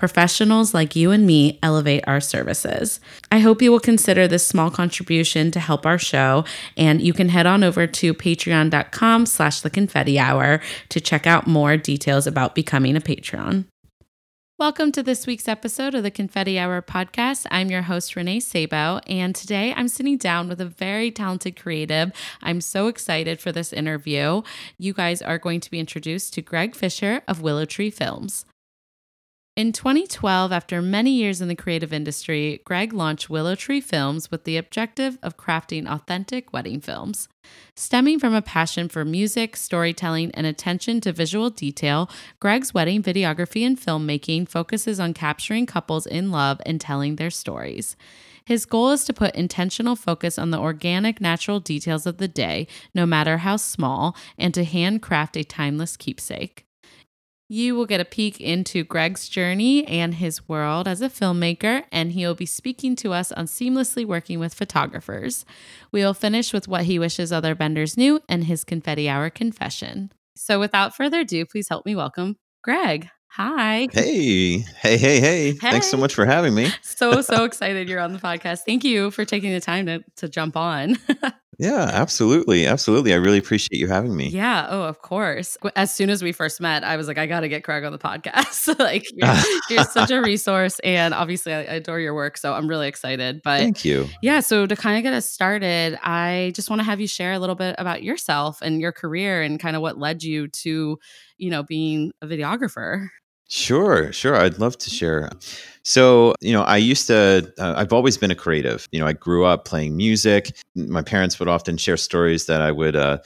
professionals like you and me elevate our services. I hope you will consider this small contribution to help our show, and you can head on over to patreon.com slash the confetti hour to check out more details about becoming a patron. Welcome to this week's episode of the Confetti Hour podcast. I'm your host, Renee Sabo, and today I'm sitting down with a very talented creative. I'm so excited for this interview. You guys are going to be introduced to Greg Fisher of Willow Tree Films. In 2012, after many years in the creative industry, Greg launched Willow Tree Films with the objective of crafting authentic wedding films. Stemming from a passion for music, storytelling, and attention to visual detail, Greg's wedding videography and filmmaking focuses on capturing couples in love and telling their stories. His goal is to put intentional focus on the organic, natural details of the day, no matter how small, and to handcraft a timeless keepsake. You will get a peek into Greg's journey and his world as a filmmaker, and he will be speaking to us on seamlessly working with photographers. We will finish with what he wishes other vendors knew and his confetti hour confession. So, without further ado, please help me welcome Greg. Hi. Hey, hey, hey, hey. Thanks so much for having me. so, so excited you're on the podcast. Thank you for taking the time to, to jump on. Yeah, absolutely. Absolutely. I really appreciate you having me. Yeah. Oh, of course. As soon as we first met, I was like, I got to get Greg on the podcast. like, you're, you're, such a resource. And obviously, I, adore your work. So I'm really excited. But thank you. Yeah. So to kind of get us started, I just want to have you share a little bit about yourself and your career and kind of what led you to, you know, being a videographer. Sure, sure. I'd love to share. So, you know, I used to, uh, I've always been a creative. You know, I grew up playing music. My parents would often share stories that I would uh,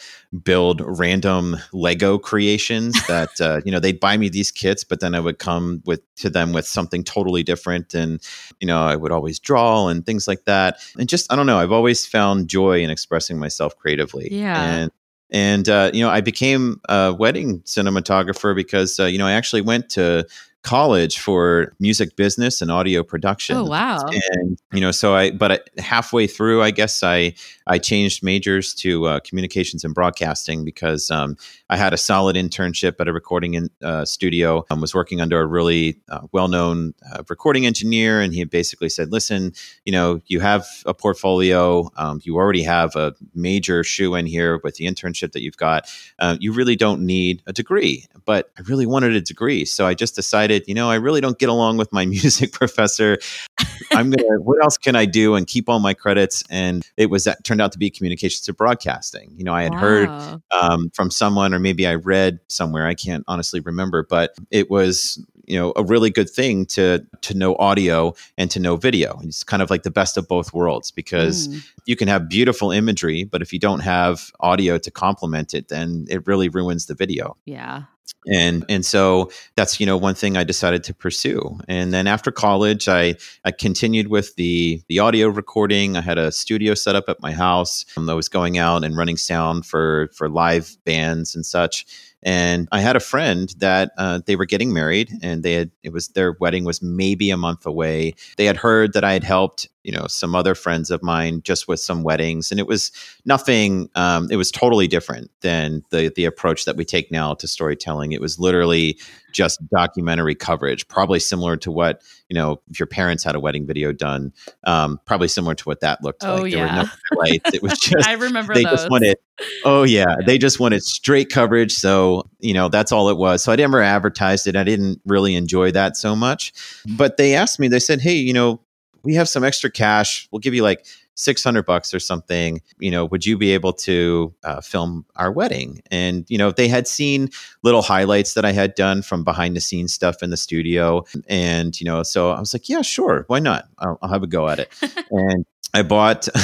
build random Lego creations that, uh, you know, they'd buy me these kits, but then I would come with to them with something totally different. And, you know, I would always draw and things like that. And just, I don't know, I've always found joy in expressing myself creatively. Yeah. And and uh, you know, I became a wedding cinematographer because uh, you know I actually went to college for music business and audio production. Oh wow! And you know, so I but halfway through, I guess I I changed majors to uh, communications and broadcasting because um, I had a solid internship at a recording in, uh, studio. I was working under a really uh, well-known uh, recording engineer, and he basically said, "Listen, you know, you have a portfolio. Um, you already have a major shoe in here with the internship that you've got. Uh, you really don't need a degree." But I really wanted a degree, so I just decided decided, you know, I really don't get along with my music professor. I'm gonna. what else can I do and keep all my credits? And it was that turned out to be communications to broadcasting. You know, I had wow. heard um, from someone, or maybe I read somewhere. I can't honestly remember, but it was you know a really good thing to to know audio and to know video it's kind of like the best of both worlds because mm. you can have beautiful imagery but if you don't have audio to complement it then it really ruins the video yeah and and so that's you know one thing I decided to pursue. And then after college, I I continued with the the audio recording. I had a studio set up at my house. Um, I was going out and running sound for for live bands and such. And I had a friend that uh, they were getting married, and they had it was their wedding was maybe a month away. They had heard that I had helped you know some other friends of mine just with some weddings and it was nothing um, it was totally different than the the approach that we take now to storytelling. It was literally just documentary coverage probably similar to what you know if your parents had a wedding video done um, probably similar to what that looked oh, like. There yeah. were no lights it was just i remember they those. just wanted oh yeah, yeah. they just wanted straight coverage so you know that's all it was. So i never advertised it. I didn't really enjoy that so much but they asked me they said hey you know we have some extra cash. We'll give you like 600 bucks or something. You know, would you be able to uh, film our wedding? And, you know, they had seen little highlights that I had done from behind the scenes stuff in the studio. And, you know, so I was like, yeah, sure. Why not? I'll, I'll have a go at it. and I bought,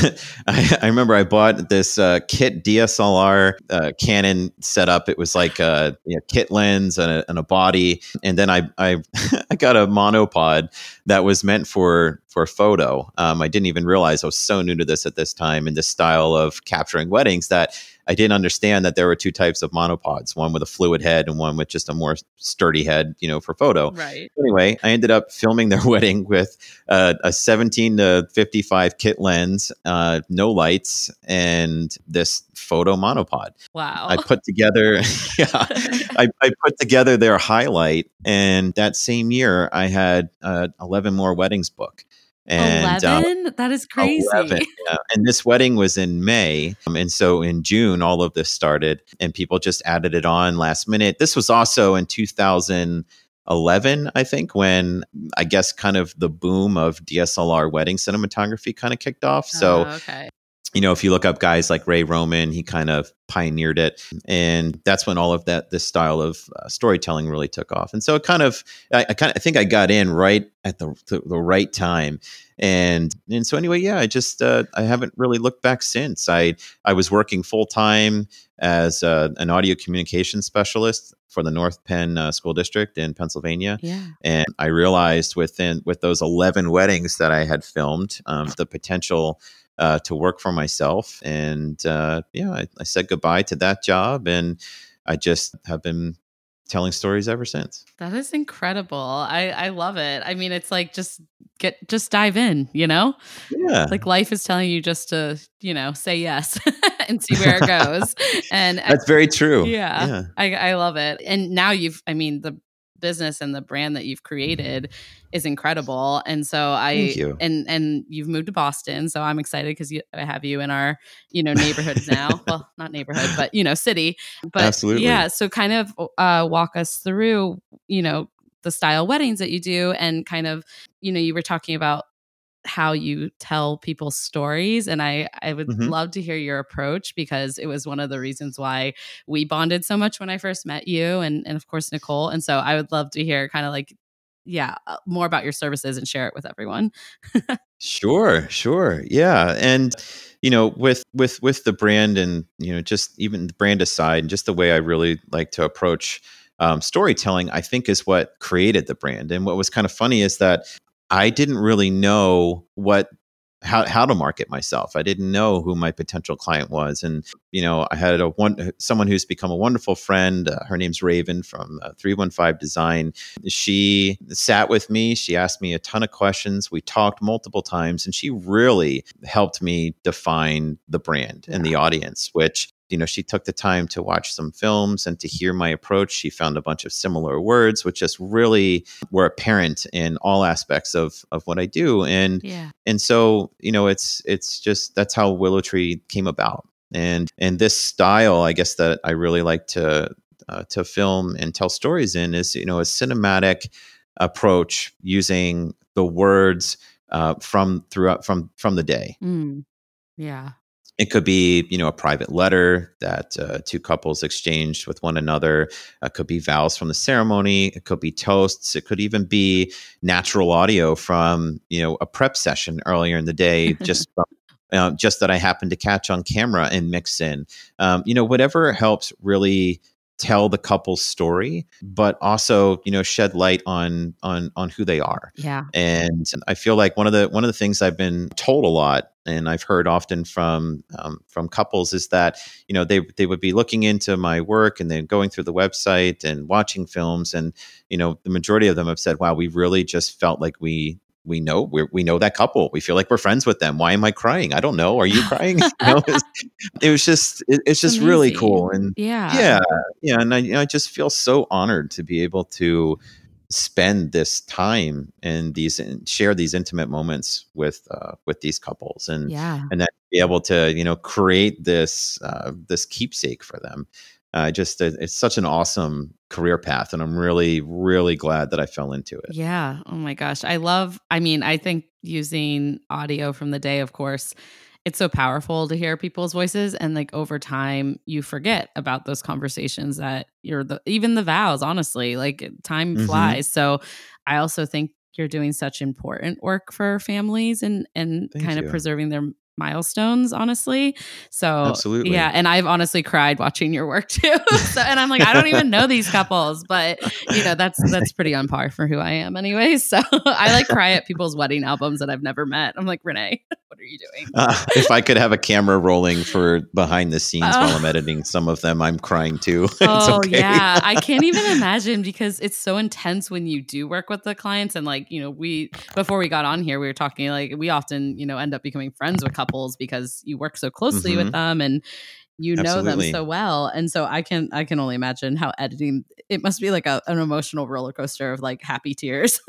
I, I, remember I bought this uh, kit DSLR uh, Canon setup. It was like a you know, kit lens and a, and a, body. And then I, I, I, got a monopod that was meant for, for photo. Um, I didn't even realize I was so new to this at this time in this style of capturing weddings that I didn't understand that there were two types of monopods, one with a fluid head and one with just a more sturdy head, you know, for photo. Right. Anyway, I ended up filming their wedding with uh, a 17 to 55 kit lens, uh, no lights, and this photo monopod. Wow. I put together, yeah, I, I, put together their highlight, and that same year I had uh, 11 more weddings book. And, 11? Um, that is crazy. 11, yeah. And this wedding was in May. Um, and so in June, all of this started, and people just added it on last minute. This was also in 2011, I think, when I guess kind of the boom of DSLR wedding cinematography kind of kicked off. So oh, okay you know, if you look up guys like Ray Roman, he kind of pioneered it, and that's when all of that this style of uh, storytelling really took off. And so it kind of, I, I kind of, I think I got in right at the the, the right time, and and so anyway, yeah, I just uh, I haven't really looked back since. I I was working full time as uh, an audio communication specialist for the North Penn uh, School District in Pennsylvania. Yeah. And I realized within with those 11 weddings that I had filmed, um, the potential uh, to work for myself. And uh, yeah, I, I said goodbye to that job, and I just have been telling stories ever since. That is incredible. I I love it. I mean, it's like just get just dive in, you know? Yeah. Like life is telling you just to, you know, say yes and see where it goes. and That's very true. Yeah. yeah. I I love it. And now you've I mean, the business and the brand that you've created is incredible. And so I you. and and you've moved to Boston, so I'm excited because I have you in our you know neighborhoods now. well, not neighborhood, but you know city. But Absolutely. yeah, so kind of uh, walk us through you know the style weddings that you do and kind of you know you were talking about how you tell people's stories and i i would mm-hmm. love to hear your approach because it was one of the reasons why we bonded so much when i first met you and and of course nicole and so i would love to hear kind of like yeah uh, more about your services and share it with everyone sure sure yeah and you know with with with the brand and you know just even the brand aside and just the way i really like to approach um, storytelling, I think, is what created the brand. And what was kind of funny is that I didn't really know what how how to market myself. I didn't know who my potential client was, and you know, I had a one someone who's become a wonderful friend. Uh, her name's Raven from uh, Three One Five Design. She sat with me. She asked me a ton of questions. We talked multiple times, and she really helped me define the brand and the audience, which you know, she took the time to watch some films and to hear my approach. She found a bunch of similar words, which just really were apparent in all aspects of of what I do. And yeah. and so, you know, it's it's just that's how Willow Tree came about. And and this style, I guess that I really like to uh, to film and tell stories in is you know a cinematic approach using the words uh, from throughout from from the day. Mm. Yeah. It could be, you know, a private letter that uh, two couples exchanged with one another. It could be vows from the ceremony. It could be toasts. It could even be natural audio from, you know, a prep session earlier in the day, just from, uh, just that I happened to catch on camera and mix in. Um, you know, whatever helps really tell the couple's story but also you know shed light on on on who they are yeah and i feel like one of the one of the things i've been told a lot and I've heard often from um, from couples is that you know they they would be looking into my work and then going through the website and watching films and you know the majority of them have said, "Wow, we really just felt like we we know we we know that couple. We feel like we're friends with them. Why am I crying? I don't know. Are you crying? you know, it, was, it was just it, it's just Amazing. really cool and yeah yeah yeah and I you know, I just feel so honored to be able to spend this time and these and share these intimate moments with uh, with these couples and yeah. and then be able to you know create this uh, this keepsake for them. Uh, just it's such an awesome career path and i'm really really glad that i fell into it. Yeah. Oh my gosh. I love i mean i think using audio from the day of course it's so powerful to hear people's voices and like over time you forget about those conversations that you're the even the vows honestly like time Mhm. flies so i also think you're doing such important work for families and and Thank kind of preserving their milestones honestly so Absolutely. yeah and i've honestly cried watching your work too so, and i'm like i don't even know these couples but you know that's that's pretty on par for who i am anyway so i like cry at people's wedding albums that i've never met i'm like renee what are you doing Uh, if I could have a camera rolling for behind the scenes while Oh. I'm editing some of them, I'm crying too. Oh okay. yeah, I can't even imagine because it's so intense when you do work with the clients and like you know we before we got on here we were talking like we often you know end up becoming friends with couples because you work so closely with Mhm. them and you know Absolutely. them so well and so I can I can only imagine how editing it must be like a, an emotional roller coaster of like happy tears.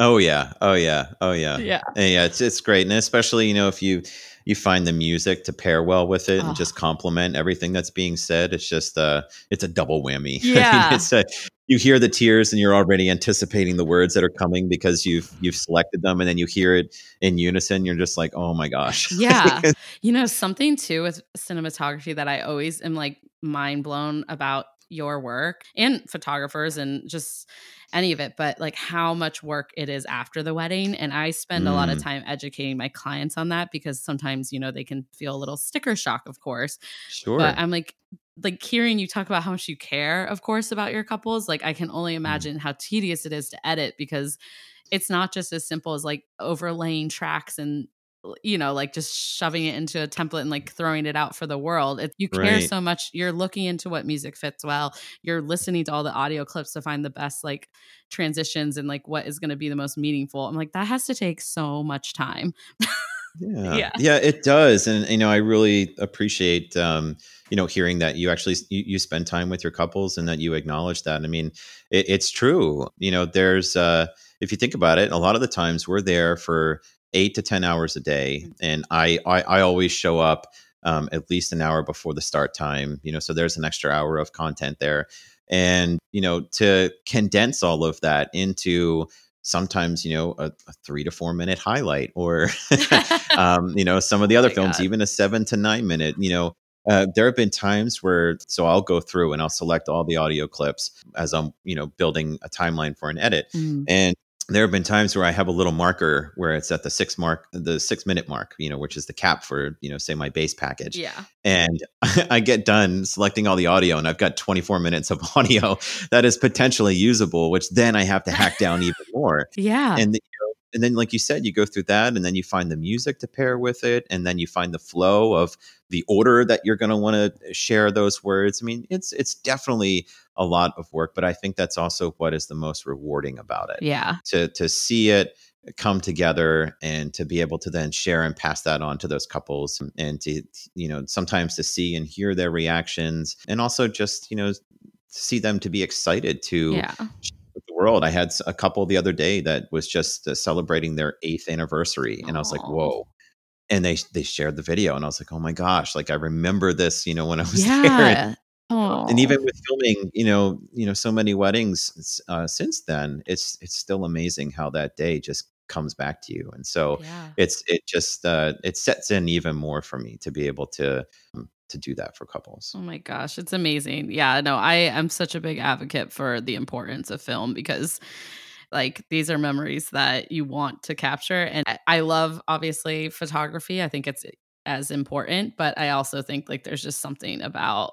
Oh yeah. Oh yeah. Oh yeah. yeah. And yeah, it's it's great, and especially you know if you you find the music to pair well with it Oh. and just complement everything that's being said, it's just uh it's a double whammy. I mean, Yeah. it's a, you hear the tears and you're already anticipating the words that are coming because you've you've selected them, and then you hear it in unison. You're just like, oh my gosh. Yeah. You know, something too with cinematography that I always am like mind blown about your work and photographers and just any of it, but like how much work it is after the wedding. And I spend a lot of Mm. time educating my clients on that because sometimes, you know, they can feel a little sticker shock, of course. sure. But I'm like, like hearing you talk about how much you care, of course, about your couples, like I can only mm-hmm. imagine how tedious it is to edit because it's not just as simple as like overlaying tracks and you know like just shoving it into a template and like throwing it out for the world. It, you care Right. so much you're looking into what music fits well you're listening to all the audio clips to find the best like transitions and like what is going to be the most meaningful. I'm like that has to take so much time Yeah. Yeah. yeah, it does, and you know, I really appreciate um, you know hearing that you actually you, you spend time with your couples and that you acknowledge that. I mean, it, it's true. You know, there's uh, if you think about it, a lot of the times we're there for eight to ten hours a day, and I I, I always show up um, at least an hour before the start time. You know, so there's an extra hour of content there, and you know, to condense all of that into sometimes you know a, a three to four minute highlight or um, you know some of the Oh other my films God. even a seven to nine minute you know uh, there have been times where so i'll go through and i'll select all the audio clips as i'm you know building a timeline for an edit Mm. and there have been times where I have a little marker where it's at the six mark, the six minute mark, you know, which is the cap for, you know, say my base package. yeah. And I get done selecting all the audio and I've got 24 minutes of audio that is potentially usable, which then I have to hack down even more. Yeah. And the, you know, and then like you said you go through that and then you find the music to pair with it and then you find the flow of the order that you're going to want to eh, share those words. I mean it's it's definitely a lot of work but i think that's also what is the most rewarding about it. Yeah. To to see it eh, come together and to be able to then share and pass that on to those couples and to you know sometimes to see and hear their reactions and also just you know see them to be excited to yeah world. I had a couple the other day that was just uh, celebrating their eighth anniversary, and I was like, "Whoa!" And they they shared the video, and I was like, "Oh my gosh!" Like I remember this, you know, when I was there. And, oh and even with filming, you know, you know, so many weddings uh, since then, it's it's still amazing how that day just comes back to you, and so yeah it's it just uh, it sets in even more for me to be able to um, to do that for couples. Oh my gosh, it's amazing. Yeah, no, I am such a big advocate for the importance of film because like these are memories that you want to capture and I- love obviously photography. I think it's as important, but I also think like there's just something about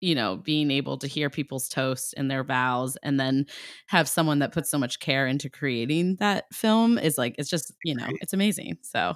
you know being able to hear people's toasts and their vows and then have someone that puts so much care into creating that film is like it's just you know it's amazing so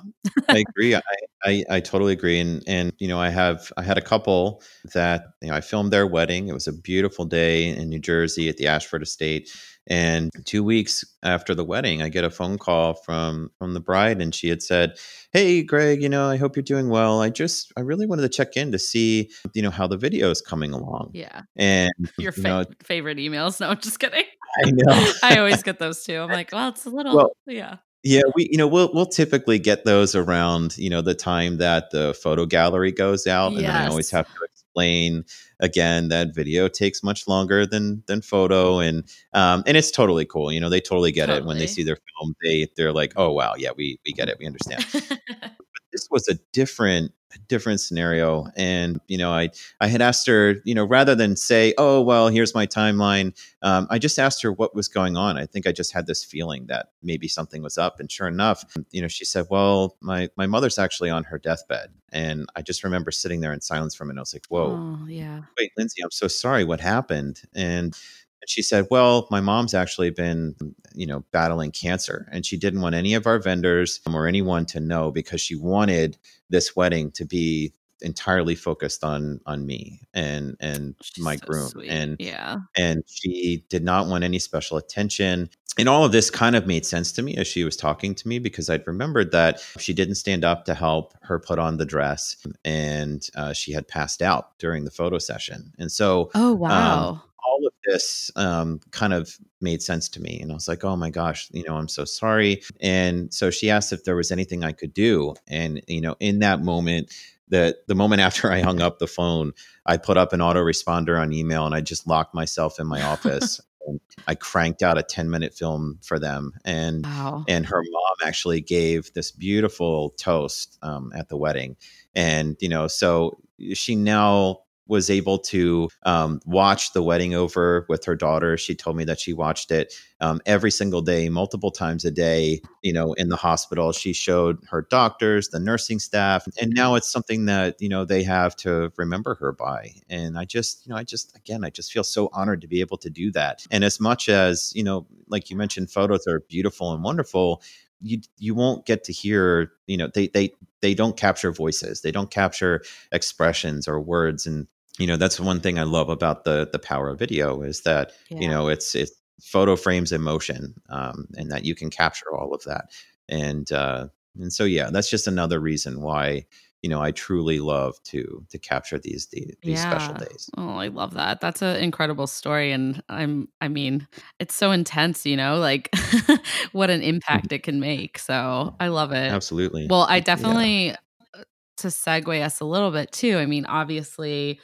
I agree. I, I I totally agree. And and you know, I have I had a couple that you know I filmed their wedding. It was a beautiful day in New Jersey at the Ashford Estate. And two weeks after the wedding, I get a phone call from from the bride, and she had said, "Hey, Greg, you know, I hope you're doing well. I just I really wanted to check in to see you know how the video is coming along." yeah And your you know, favorite emails no I'm just kidding I know. I always get those too. I'm like, well, it's a little, Well, yeah, Yeah, we you know we'll we'll typically get those around you know the time that the photo gallery goes out, and then I always have to explain again that video takes much longer than than photo, and um and it's totally cool. You know they totally get it when they see their film. They they're like, oh wow, yeah, we we get it, we understand. this was a different different scenario and you know i i had asked her you know rather than say oh well here's my timeline um, i just asked her what was going on. I think i just had this feeling that maybe something was up and sure enough you know she said well my my mother's actually on her deathbed and i just remember sitting there in silence for a minute. I was like whoa. Oh, yeah. wait lindsay i'm so sorry. What happened? And and she said, "Well, my mom's actually been, you know, battling cancer, and she didn't want any of our vendors or anyone to know because she wanted this wedding to be entirely focused on on me and and She's my so groom sweet. and yeah. and she did not want any special attention and all of this kind of made sense to me as she was talking to me because i'd remembered that she didn't stand up to help her put on the dress and uh, she had passed out during the photo session and so Oh, wow. all of this um, kind of made sense to me. And I was like, oh my gosh, you know, I'm so sorry. And so she asked if there was anything I could do. And, you know, in that moment, the, the moment after I hung up the phone, I put up an autoresponder on email and I just locked myself in my office. and I cranked out a 10 minute film for them. And wow. and her mom actually gave this beautiful toast um, at the wedding and you know so she now was able to um, watch the wedding over with her daughter. She told me that she watched it um, every single day multiple times a day you know in the hospital. She showed her doctors the nursing staff and now it's something that you know they have to remember her by. And i just you know i just again i just feel so honored to be able to do that. And as much as you know like you mentioned photos are beautiful and wonderful you you won't get to hear you know they they they don't capture voices they don't capture expressions or words and you know that's one thing i love about the the power of video is that you know it's it's photo frames in motion um, and that you can capture all of that. And uh and so yeah that's just another reason why you know i truly love to to capture these these, these special days Oh, I love that. That's an incredible story. And I'm, I mean, it's so intense, you know, like what an impact it can make. So I love it. absolutely Well, I definitely, uh, to segue us a little bit too, I mean, obviously,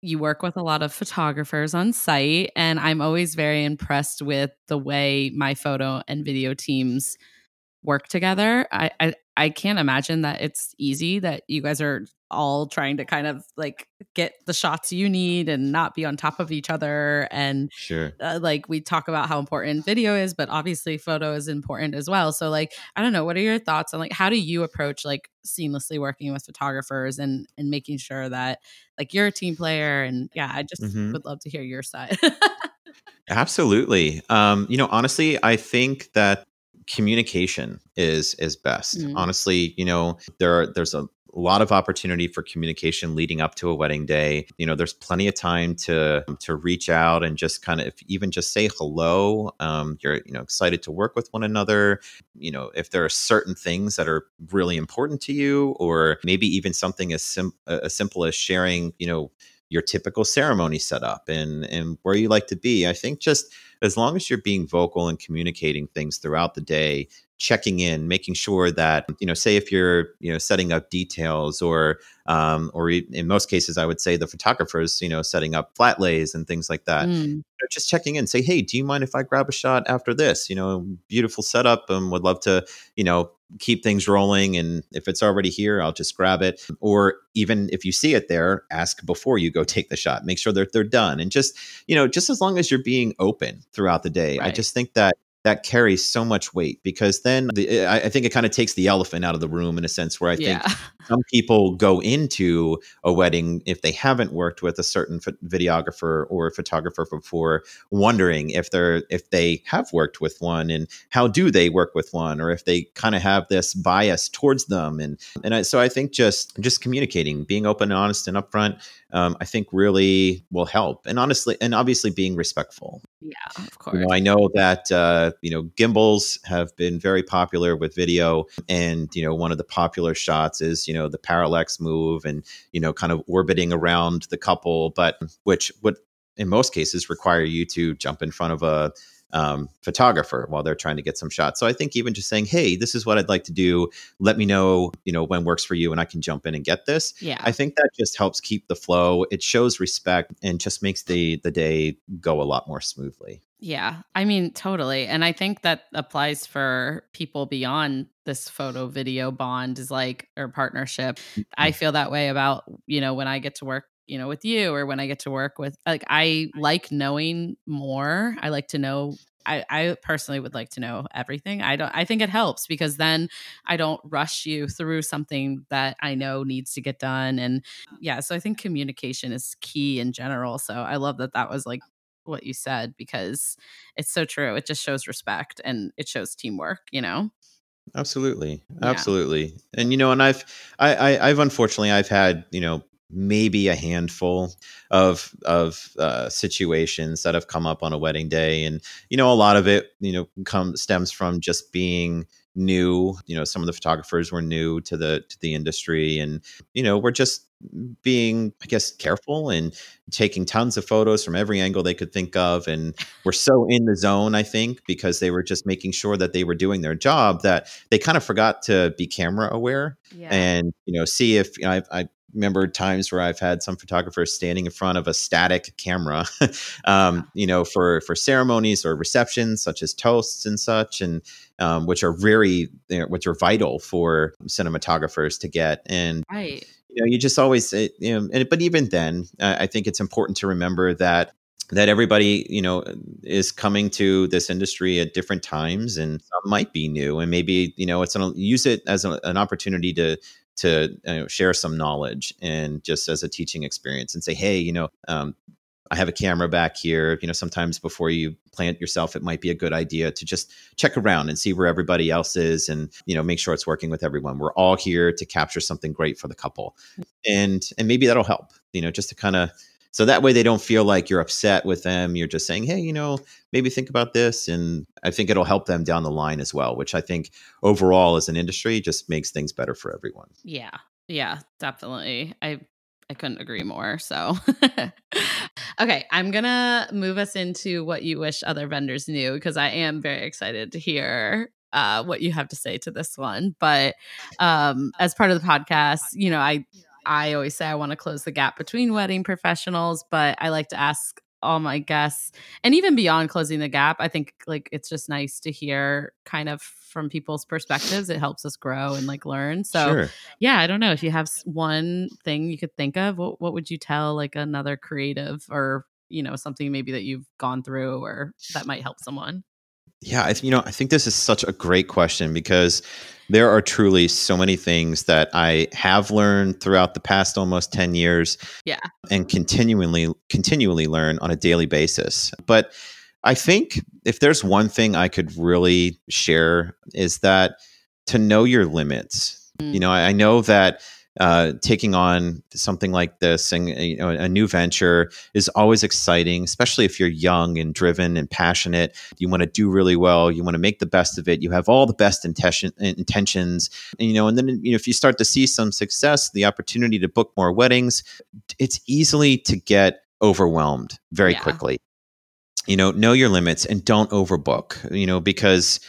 you work with a lot of photographers on site, and I'm always very impressed with the way my photo and video teams work together. I, I I can't imagine that it's easy that you guys are all trying to kind of like get the shots you need and not be on top of each other and sure uh, like we talk about how important video is but obviously photo is important as well so like i don't know what are your thoughts on like how do you approach like seamlessly working with photographers and and making sure that like you're a team player and yeah i just Mhm. would love to hear your side Absolutely. Um, you know, honestly, I think that communication is is best. Mm. Honestly, you know, there are there's a lot of opportunity for communication leading up to a wedding day. You know, there's plenty of time to to reach out and just kind of even just say hello. Um, you're you know excited to work with one another. You know, if there are certain things that are really important to you, or maybe even something as sim- as simple as sharing, you know, your typical ceremony setup and and where you like to be. I think just as long as you're being vocal and communicating things throughout the day, checking in, making sure that you know, say if you're you know setting up details or um, or in most cases, I would say the photographers, you know, setting up flat lays and things like that. Mm, just checking in, say, hey, do you mind if I grab a shot after this? You know, beautiful setup, and would love to, you know, keep things rolling. And if it's already here, I'll just grab it. Or even if you see it there, ask before you go take the shot. Make sure that they're done, and just, you know, just as long as you're being open throughout the day, I just think that that carries so much weight because then the, I, I think it kind of takes the elephant out of the room in a sense where I think yeah. some people go into a wedding if they haven't worked with a certain ph- videographer or photographer before wondering if they're if they have worked with one and how do they work with one or if they kind of have this bias towards them. And and I, so i think just just communicating being open and honest and upfront um, i think really will help. And honestly and obviously being respectful. Yeah of course. you know, I know that uh, you know gimbals have been very popular with video, and you know one of the popular shots is you know the parallax move and you know kind of orbiting around the couple, but which would in most cases require you to jump in front of a um, photographer while they're trying to get some shots. So I think even just saying, "Hey, this is what I'd like to do. Let me know, you know, when works for you, and I can jump in and get this." Yeah. I think that just helps keep the flow. It shows respect and just makes the the day go a lot more smoothly. Yeah, I mean, totally. And I think that applies for people beyond this photo video bond is like or partnership. I feel that way about, you know, when I get to work, you know, with you or when I get to work with like I like knowing more. I like to know I, I personally would like to know everything. I don't I think it helps because then I don't rush you through something that I know needs to get done. And yeah, so I think communication is key in general. So I love that that was like what you said because it's so true. It just shows respect and it shows teamwork, you know? Absolutely. Yeah. Absolutely. And you know, and I've I, I I've unfortunately I've had, you know, maybe a handful of of uh, situations that have come up on a wedding day and you know a lot of it you know comes stems from just being new you know some of the photographers were new to the to the industry and you know we're just being i guess careful and taking tons of photos from every angle they could think of and we're so in the zone i think because they were just making sure that they were doing their job that they kind of forgot to be camera aware Yeah. and you know see if you know, I, I remember times where I've had some photographers standing in front of a static camera, um, you know, for for ceremonies or receptions such as toasts and such, and um, which are very you know, which are vital for cinematographers to get. And right. you know, you just always uh, you know, and, but even then, uh, I think it's important to remember that that everybody you know is coming to this industry at different times and some might be new and maybe you know it's an use it as a, an opportunity to to you know, share some knowledge and just as a teaching experience and say hey you know um, i have a camera back here. You know sometimes before you plant yourself it might be a good idea to just check around and see where everybody else is and you know make sure it's working with everyone. We're all here to capture something great for the couple. And and maybe that'll help you know just to kind of so that way they don't feel like you're upset with them you're just saying hey you know maybe think about this and i think it'll help them down the line as well which i think overall as an industry just makes things better for everyone Yeah. Yeah, definitely. I I couldn't agree more. So Okay, I'm going to move us into what you wish other vendors knew because I am very excited to hear uh, what you have to say to this one. But um, as part of the podcast, you know, I I always say I want to close the gap between wedding professionals, but I like to ask all my guests and even beyond closing the gap, I think like it's just nice to hear kind of from people's perspectives. It helps us grow and like learn. So sure yeah, I don't know if you have one thing you could think of. What, what would you tell like another creative or you know something maybe that you've gone through or that might help someone? Yeah, I you know, I think this is such a great question because there are truly so many things that I have learned throughout the past almost 10 years. Yeah. And continually continually learn on a daily basis. But I think if there's one thing I could really share is that to know your limits. You Mm. know, I, I know that uh, taking on something like this and you know a new venture is always exciting, especially if you're young and driven and passionate. You want to do really well. You want to make the best of it. You have all the best intention, intentions, and, you know. And then you know if you start to see some success, the opportunity to book more weddings, it's easily to get overwhelmed very Yeah. quickly. You know, know your limits and don't overbook. You know because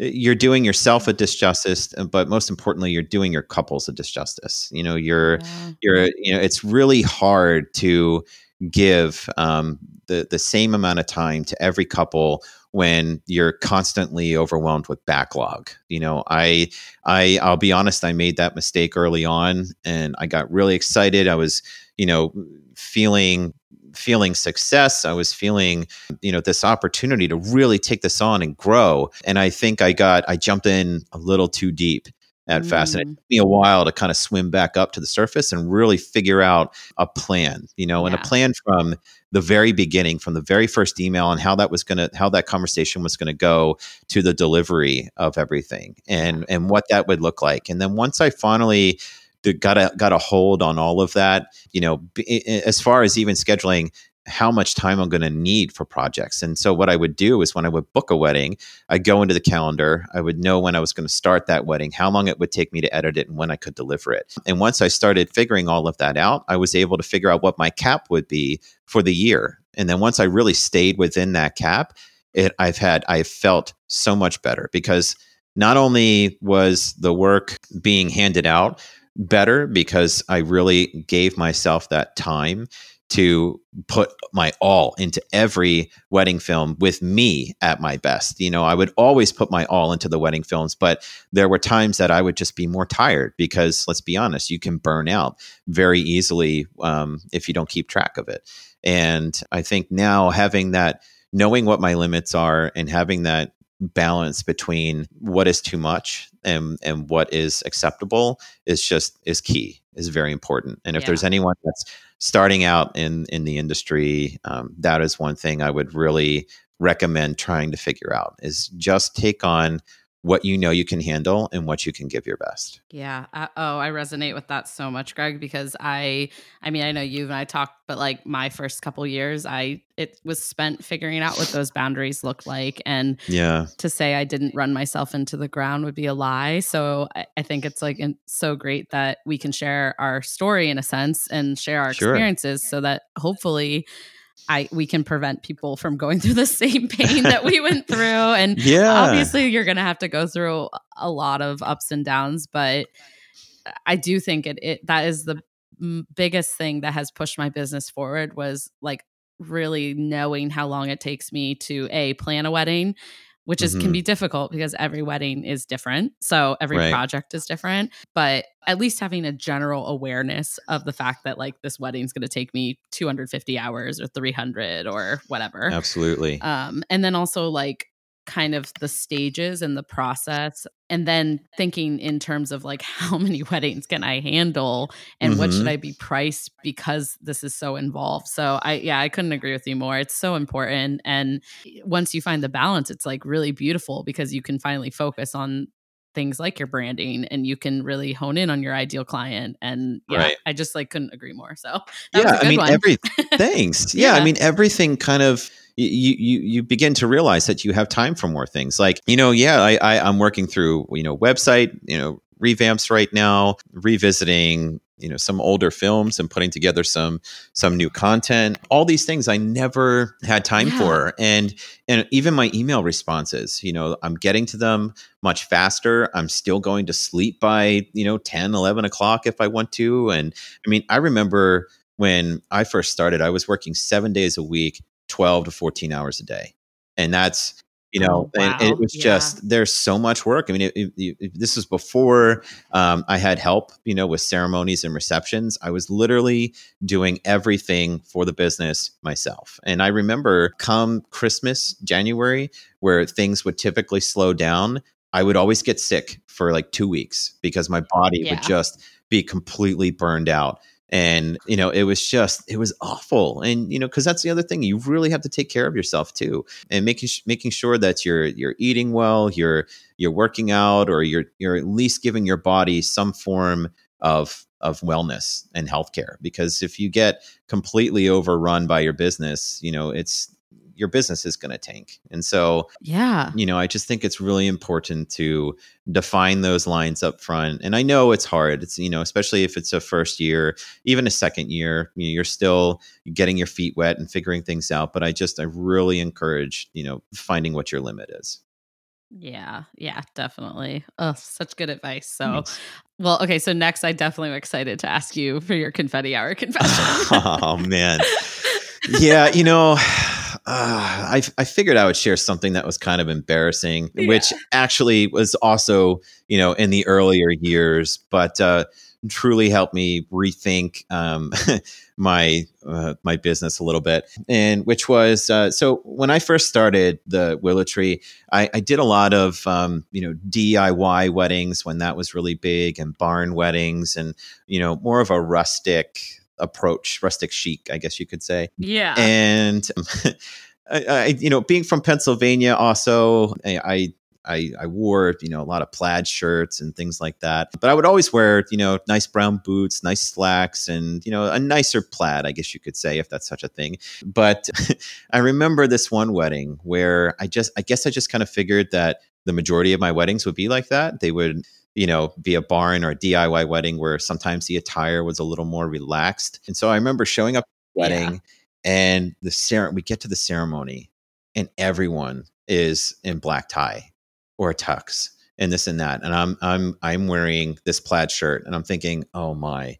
you're doing yourself a disjustice but most importantly you're doing your couples a disjustice. You know you're Yeah. you're you know it's really hard to give um, the the same amount of time to every couple when you're constantly overwhelmed with backlog. You know i i i'll be honest i made that mistake early on and i got really excited. I was you know feeling feeling success. I was feeling you know this opportunity to really take this on and grow. And i think i got i jumped in a little too deep at fast and it Mm. took me a while to kind of swim back up to the surface and really figure out a plan you know and a plan from the very beginning from the very first email and how that was going to how that conversation was going to go to the delivery of everything and and what that would look like. And then once i finally got a got a hold on all of that you know b- i- as far as even scheduling how much time I'm going to need for projects. And so what I would do is when I would book a wedding, I'd go into the calendar, I would know when I was going to start that wedding, how long it would take me to edit it and when I could deliver it. And once I started figuring all of that out, I was able to figure out what my cap would be for the year. And then once I really stayed within that cap, it I've had I've felt so much better because not only was the work being handed out better because I really gave myself that time to put my all into every wedding film with me at my best. You know, I would always put my all into the wedding films, but there were times that I would just be more tired because let's be honest, you can burn out very easily um, if you don't keep track of it. And I think now having that, knowing what my limits are and having that balance between what is too much and and what is acceptable is just is key is very important and if yeah. there's anyone that's starting out in in the industry um, that is one thing i would really recommend trying to figure out is just take on what you know you can handle and what you can give your best. Yeah. Uh, oh, I resonate with that so much, Greg, because I, I mean, I know you and I talked, but like my first couple years, I, it was spent figuring out what those boundaries looked like. And yeah, to say I didn't run myself into the ground would be a lie. So I, I think it's like so great that we can share our story in a sense and share our sure. experiences so that hopefully, I we can prevent people from going through the same pain that we went through. And yeah. obviously you're gonna have to go through a lot of ups and downs, but I do think it, it that is the biggest thing that has pushed my business forward was like really knowing how long it takes me to a plan a wedding which is mm-hmm. can be difficult because every wedding is different. So every right. project is different, but at least having a general awareness of the fact that like this wedding's going to take me 250 hours or 300 or whatever. Absolutely. Um and then also like kind of the stages and the process and then thinking in terms of like how many weddings can i handle and mm-hmm. what should mm-hmm. i be priced because this is so involved so i yeah i couldn't agree with you more it's so important and once you find the balance it's like really beautiful because you can finally focus on things like your branding and you can really hone in on your ideal client and yeah right. i just like couldn't agree more so yeah i mean one. every thanks yeah, yeah i mean everything kind of you you you begin to realize that you have time for more things. Like you know, yeah, I, I I'm working through you know website you know revamps right now, revisiting you know some older films and putting together some some new content all these things i never had time yeah. for and and even my email responses you know i'm getting to them much faster i'm still going to sleep by you know 10 11 o'clock if i want to and i mean i remember when i first started i was working seven days a week 12 to 14 hours a day. And that's, you know, oh, wow. and, it was yeah. just, there's so much work. I mean, it, it, it, this was before um, I had help, you know, with ceremonies and receptions. I was literally doing everything for the business myself. And I remember come Christmas, January, where things would typically slow down, I would always get sick for like two weeks because my body yeah. would just be completely burned out and you know it was just it was awful and you know because that's the other thing you really have to take care of yourself too and making making sure that you're you're eating well you're you're working out or you're you're at least giving your body some form of of wellness and healthcare because if you get completely overrun by your business you know it's your business is going to tank. And so, yeah, you know, I just think it's really important to define those lines up front. And I know it's hard. It's, you know, especially if it's a first year, even a second year, you know, you're still getting your feet wet and figuring things out. But I just, I really encourage, you know, finding what your limit is. Yeah, yeah, definitely. Oh, such good advice. So, Thanks. well, okay. So next, I definitely am excited to ask you for your confetti hour confession. oh man, yeah, you know, uh, I, I figured I would share something that was kind of embarrassing, yeah. which actually was also, you know, in the earlier years, but uh, truly helped me rethink um, my uh, my business a little bit. And which was uh, so when I first started the Willow Tree, I, I did a lot of um, you know DIY weddings when that was really big, and barn weddings, and you know more of a rustic approach, rustic chic, I guess you could say. Yeah. And I, I, you know, being from Pennsylvania, also I, I, I wore you know a lot of plaid shirts and things like that. But I would always wear you know nice brown boots, nice slacks, and you know a nicer plaid, I guess you could say, if that's such a thing. But I remember this one wedding where I just I guess I just kind of figured that the majority of my weddings would be like that. They would you know, be a barn or a DIY wedding where sometimes the attire was a little more relaxed. And so I remember showing up wedding yeah. and the ceremony, we get to the ceremony and everyone is in black tie or a tux and this and that and i'm i'm i'm wearing this plaid shirt and i'm thinking oh my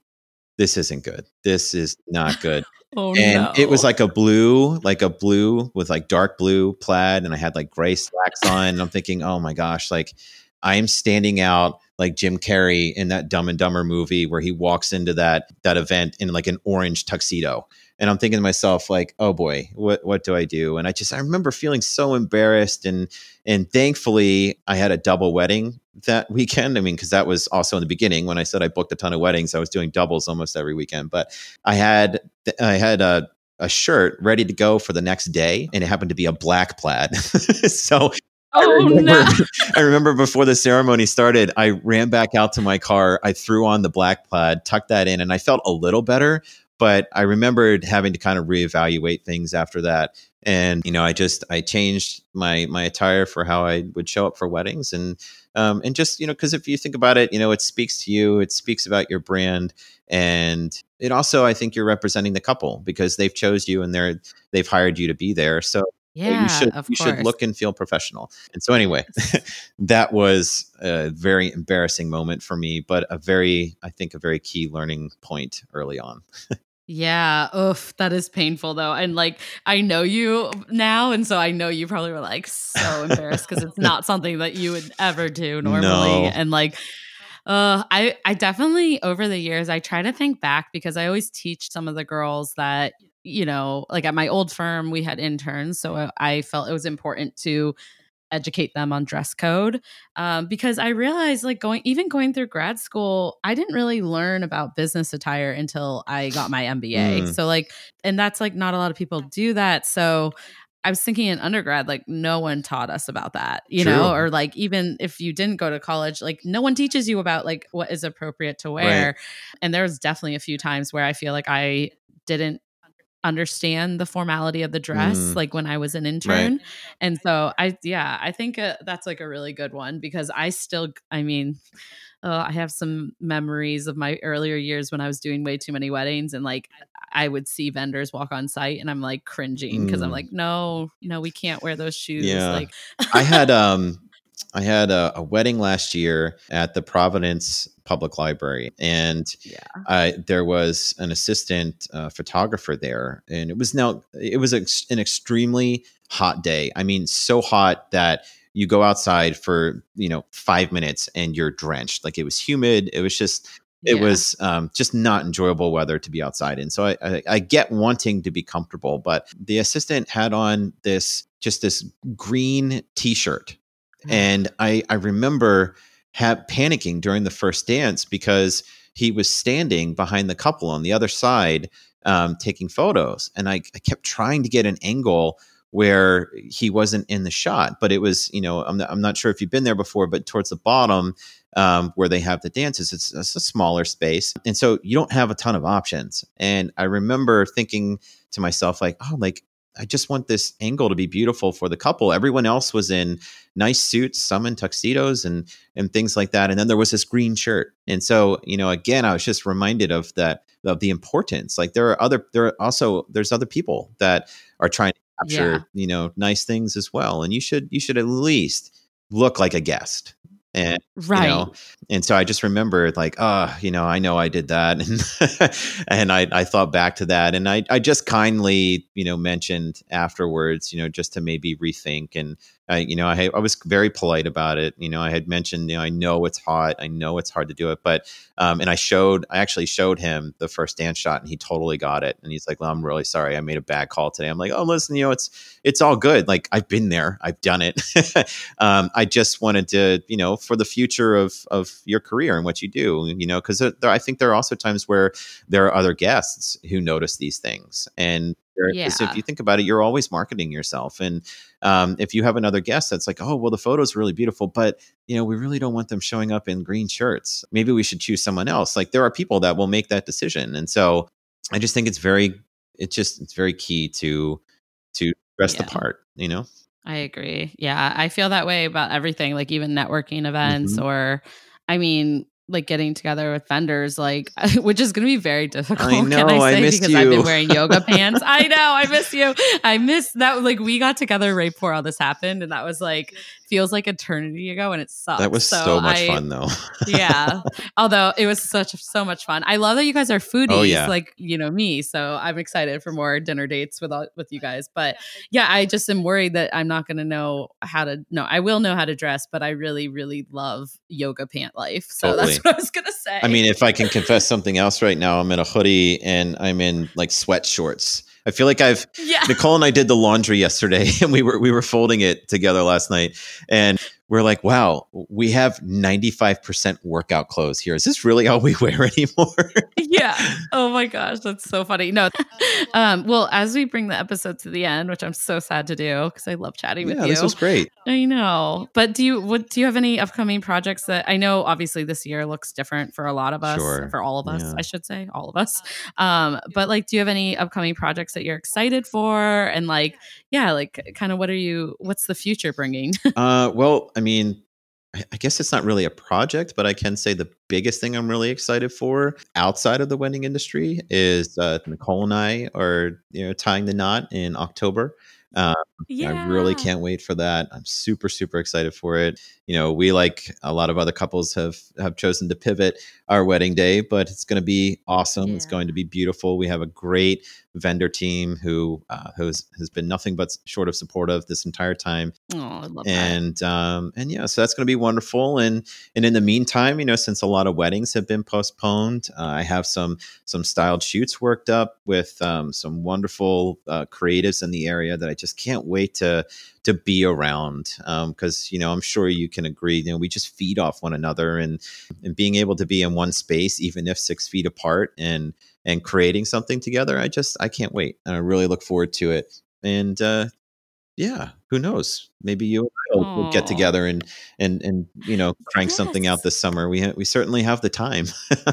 this isn't good this is not good Oh and no. it was like a blue like a blue with like dark blue plaid and i had like gray slacks on and i'm thinking oh my gosh like i'm standing out like jim carrey in that dumb and dumber movie where he walks into that that event in like an orange tuxedo. And i'm thinking to myself like oh boy what what do i do? And i just i remember feeling so embarrassed and and thankfully i had a double wedding that weekend. I mean because that was also in the beginning when i said i booked a ton of weddings. I was doing doubles almost every weekend. But i had i had a a shirt ready to go for the next day and it happened to be a black plaid. So I oh remember, no. I remember before the ceremony started, I ran back out to my car. I threw on the black plaid, tucked that in, and I felt a little better. But I remembered having to kind of reevaluate things after that. And you know, I just I changed my my attire for how I would show up for weddings, and um, and just you know, because if you think about it, you know, it speaks to you, it speaks about your brand, and it also I think you're representing the couple because they've chose you and they're they've hired you to be there. So Yeah, you should of you course. should look and feel professional. And so anyway, that was a very embarrassing moment for me, but a very I think a very key learning point early on. Yeah, oof, that is painful though. And like I know you now, and so I know you probably were like so embarrassed because it's not something that you would ever do normally. No. And like uh I I definitely over the years I try to think back because I always teach some of the girls that you know, like at my old firm we had interns, so I- I felt it was important to educate them on dress code um, because I realized like going even going through grad school, I didn't really learn about business attire until I got my MBA. Mm. So like, and that's like not a lot of people do that. So I was thinking in undergrad, like no one taught us about that, you know, or like even if you didn't go to college, like no one teaches you about like what is appropriate to wear. Right. And there was definitely a few times where I feel like I didn't understand the formality of the dress Mm. like when I was an intern. And so I yeah, I think uh, that's like a really good one because I still I mean uh, I have some memories of my earlier years when I was doing way too many weddings and like I would see vendors walk on site and I'm like cringing because I'm Mm. like no, no, we can't wear those shoes Yeah. like I had um I had a, a wedding last year at the Providence Public Library, and Yeah. I, there was an assistant uh, photographer there, and it was now it was ex- an extremely hot day. I mean, so hot that you go outside for you know five minutes and you're drenched. Like it was humid. It was just it Yeah. was um, just not enjoyable weather to be outside in. So I, I, I get wanting to be comfortable, but the assistant had on this just this green T-shirt, Mm. and I I remember ha- panicking during the first dance because he was standing behind the couple on the other side um, taking photos, and I, I kept trying to get an angle where he wasn't in the shot, but it was you know I'm I'm not sure if you've been there before, but towards the bottom um, where they have the dances. It's, it's a smaller space, and so you don't have a ton of options. And I remember thinking to myself, like, oh, like I just want this angle to be beautiful for the couple. Everyone else was in nice suits, some in tuxedos, and and things like that. And then there was this green shirt, and so you know, again, I was just reminded of that of the importance. Like there are other, there are also there's other people that are trying to capture Yeah. you know nice things as well, and you should you should at least look like a guest. And right. you know and so i just remembered like ah you know i know i did that and and i i thought back to that and i i just kindly you know mentioned afterwards you know just to maybe rethink and i you know i i was very polite about it you know i had mentioned you know i know it's hot i know it's hard to do it but um and i showed i actually showed him the first dance shot and he totally got it. And he's like well i'm really sorry i made a bad call today. I'm like oh listen you know it's it's all good like i've been there i've done it. Um i just wanted to you know for the future of of your career and what you do you know because i think there are also times where there are other guests who notice these things and there- 'cause Yeah. if you think about it you're always marketing yourself and um, if you have another guest that's like oh well the photo's really beautiful but you know we really don't want them showing up in green shirts maybe we should choose someone else like there are people that will make that decision and so i just think it's very it's just it's very key to to dress the part you know I agree. Yeah, I feel that way about everything, like even networking events Mhm. or I mean, like getting together with vendors, like which is going to be very difficult. I know, can I I say missed because I've been wearing yoga pants. I know, I miss you. I miss that. Like we got together right before all this happened, and that was like feels like eternity ago, and it sucks. That was so, much I- fun, though. yeah. Although it was such so much fun. I love that you guys are foodies, Oh, yeah. like you know me. So I'm excited for more dinner dates with all, with you guys. But yeah, I just am worried that I'm not going to know how to. No, I will know how to dress, but I really, really love yoga pant life. So Totally. that's what I was going to say. I mean, if I can confess something else right now, I'm in a hoodie and I'm in like sweat shorts. I feel like I've yeah. Nicole and I did the laundry yesterday, and we were we were folding it together last night, and we're like, "Wow, we have ninety five percent workout clothes here. Is this really all we wear anymore?" yeah. Oh my gosh, that's so funny. No. Um, well, as we bring the episode to the end, which I'm so sad to do because I love chatting with yeah, you. this was great. I know. But do you what do you have any upcoming projects that I know obviously this year looks different for a lot of us, Sure. for all of us, Yeah. I should say, all of us. Um but like do you have any upcoming projects that you're excited for and like yeah, like kind of what are you what's the future bringing? Uh, well, I mean, I guess it's not really a project, but I can say the biggest thing I'm really excited for outside of the wedding industry is uh, Nicole and I are you know tying the knot in October. Uh, I really can't wait for that. I'm super super excited for it. You know, we like a lot of other couples have have chosen to pivot our wedding day, but it's going to be awesome. It's going to be beautiful. We have a great vendor team who uh, who's has been nothing but short of supportive this entire time Oh, I love that. and um and yeah so that's going to be wonderful and and in the meantime you know since a lot of weddings have been postponed uh, i have some some styled shoots worked up with um, some wonderful uh, creatives in the area that i just can't wait to to be around because you know i'm sure you can agree you know we just feed off one another and and being able to be in one space even if six feet apart and and creating something together i just i can't wait and i really look forward to it. And uh yeah who knows maybe you and I will will get together and and and you know crank something out this summer we ha- we certainly have the time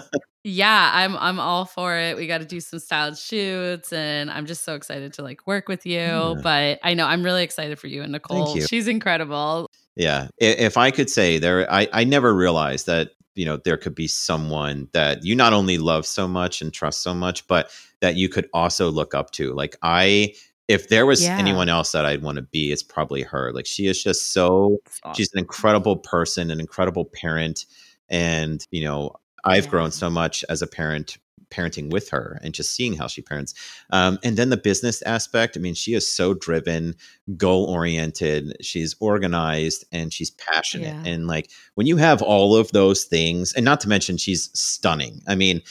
Yeah, I'm I'm all for it. We got to do some styled shoots and I'm just so excited to like work with you. Yeah. But I know I'm really excited for you and Nicole. you. She's incredible. Yeah. If I could say there, I, I never realized that, you know, there could be someone that you not only love so much and trust so much, but that you could also look up to. Like, I, if there was Yeah. anyone else that I'd want to be, it's probably her. Like, she is just so, she's an incredible person, an incredible parent. And, you know, I've Yeah. grown so much as a parent parenting with her and just seeing how she parents um, and then the business aspect i mean she is so driven goal oriented she's organized and she's passionate Yeah. and like when you have all of those things and not to mention she's stunning i mean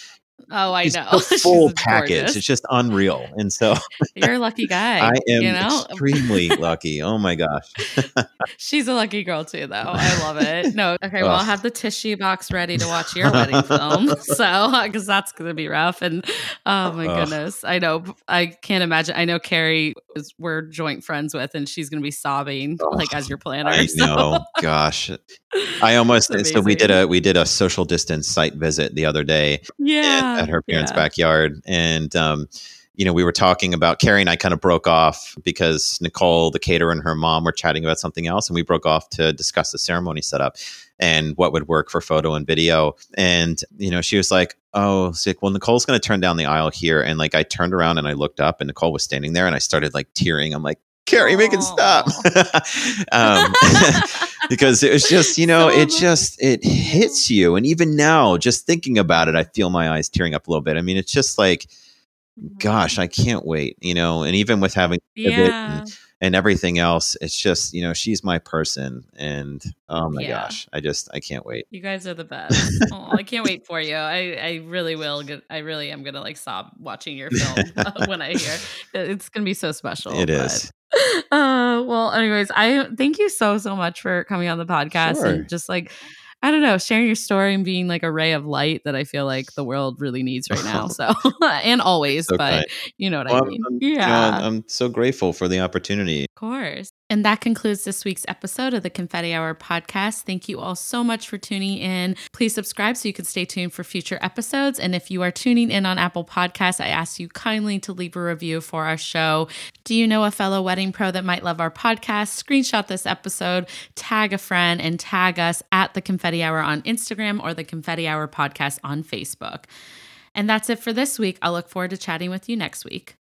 Oh, I she's know. the full package gorgeous. it's just unreal and so You're a lucky guy. i am you know, extremely lucky oh my gosh she's a lucky girl too, though. I love it. No, okay. Well, I'll have the tissue box ready to watch your wedding film. So, because that's going to be rough. And oh my Ugh. goodness, I know. I can't imagine. I know Carrie is we're joint friends with, and she's going to be sobbing like as your planner. I so- know. Gosh, I almost so we did a we did a social distance site visit the other day, yeah, at, at her parents' yeah. backyard. And, um, you know, we were talking about Carrie and I kind of broke off because Nicole, the caterer, and her mom were chatting about something else. And we broke off to discuss the ceremony setup and what would work for photo and video. And, you know, she was like, Oh, like, well, Nicole's going to turn down the aisle here. And like, I turned around and I looked up and Nicole was standing there and I started like tearing. I'm like, Carrie, make it stop. um, because it was just you know So it just it hits you. And even now just thinking about it i feel my eyes tearing up a little bit. I mean it's just like gosh i can't wait you know? And even with having yeah. And, everything else it's just you know she's my person and oh my Yeah. gosh i just i can't wait You guys are the best. oh, I can't wait for you. I, I really will. Get, I really am gonna like sob watching your film when I hear it's gonna be so special. It but- is. Uh, well, anyways, I thank you so so much for coming on the podcast Sure. and just like I don't know, sharing your story and being like a ray of light that I feel like the world really needs right now. So and always, So but kind. you know what Well, I mean. I'm- you know, yeah, I'm so grateful for the opportunity of course. And that concludes this week's episode of the Confetti Hour podcast. Thank you all so much for tuning in. Please subscribe so you can stay tuned for future episodes. And if you are tuning in on Apple Podcasts, I ask you kindly to leave a review for our show. Do you know a fellow wedding pro that might love our podcast? Screenshot this episode, tag a friend, and tag us at the Confetti Hour on Instagram or the Confetti Hour podcast on Facebook. And that's it for this week. I'll look forward to chatting with you next week.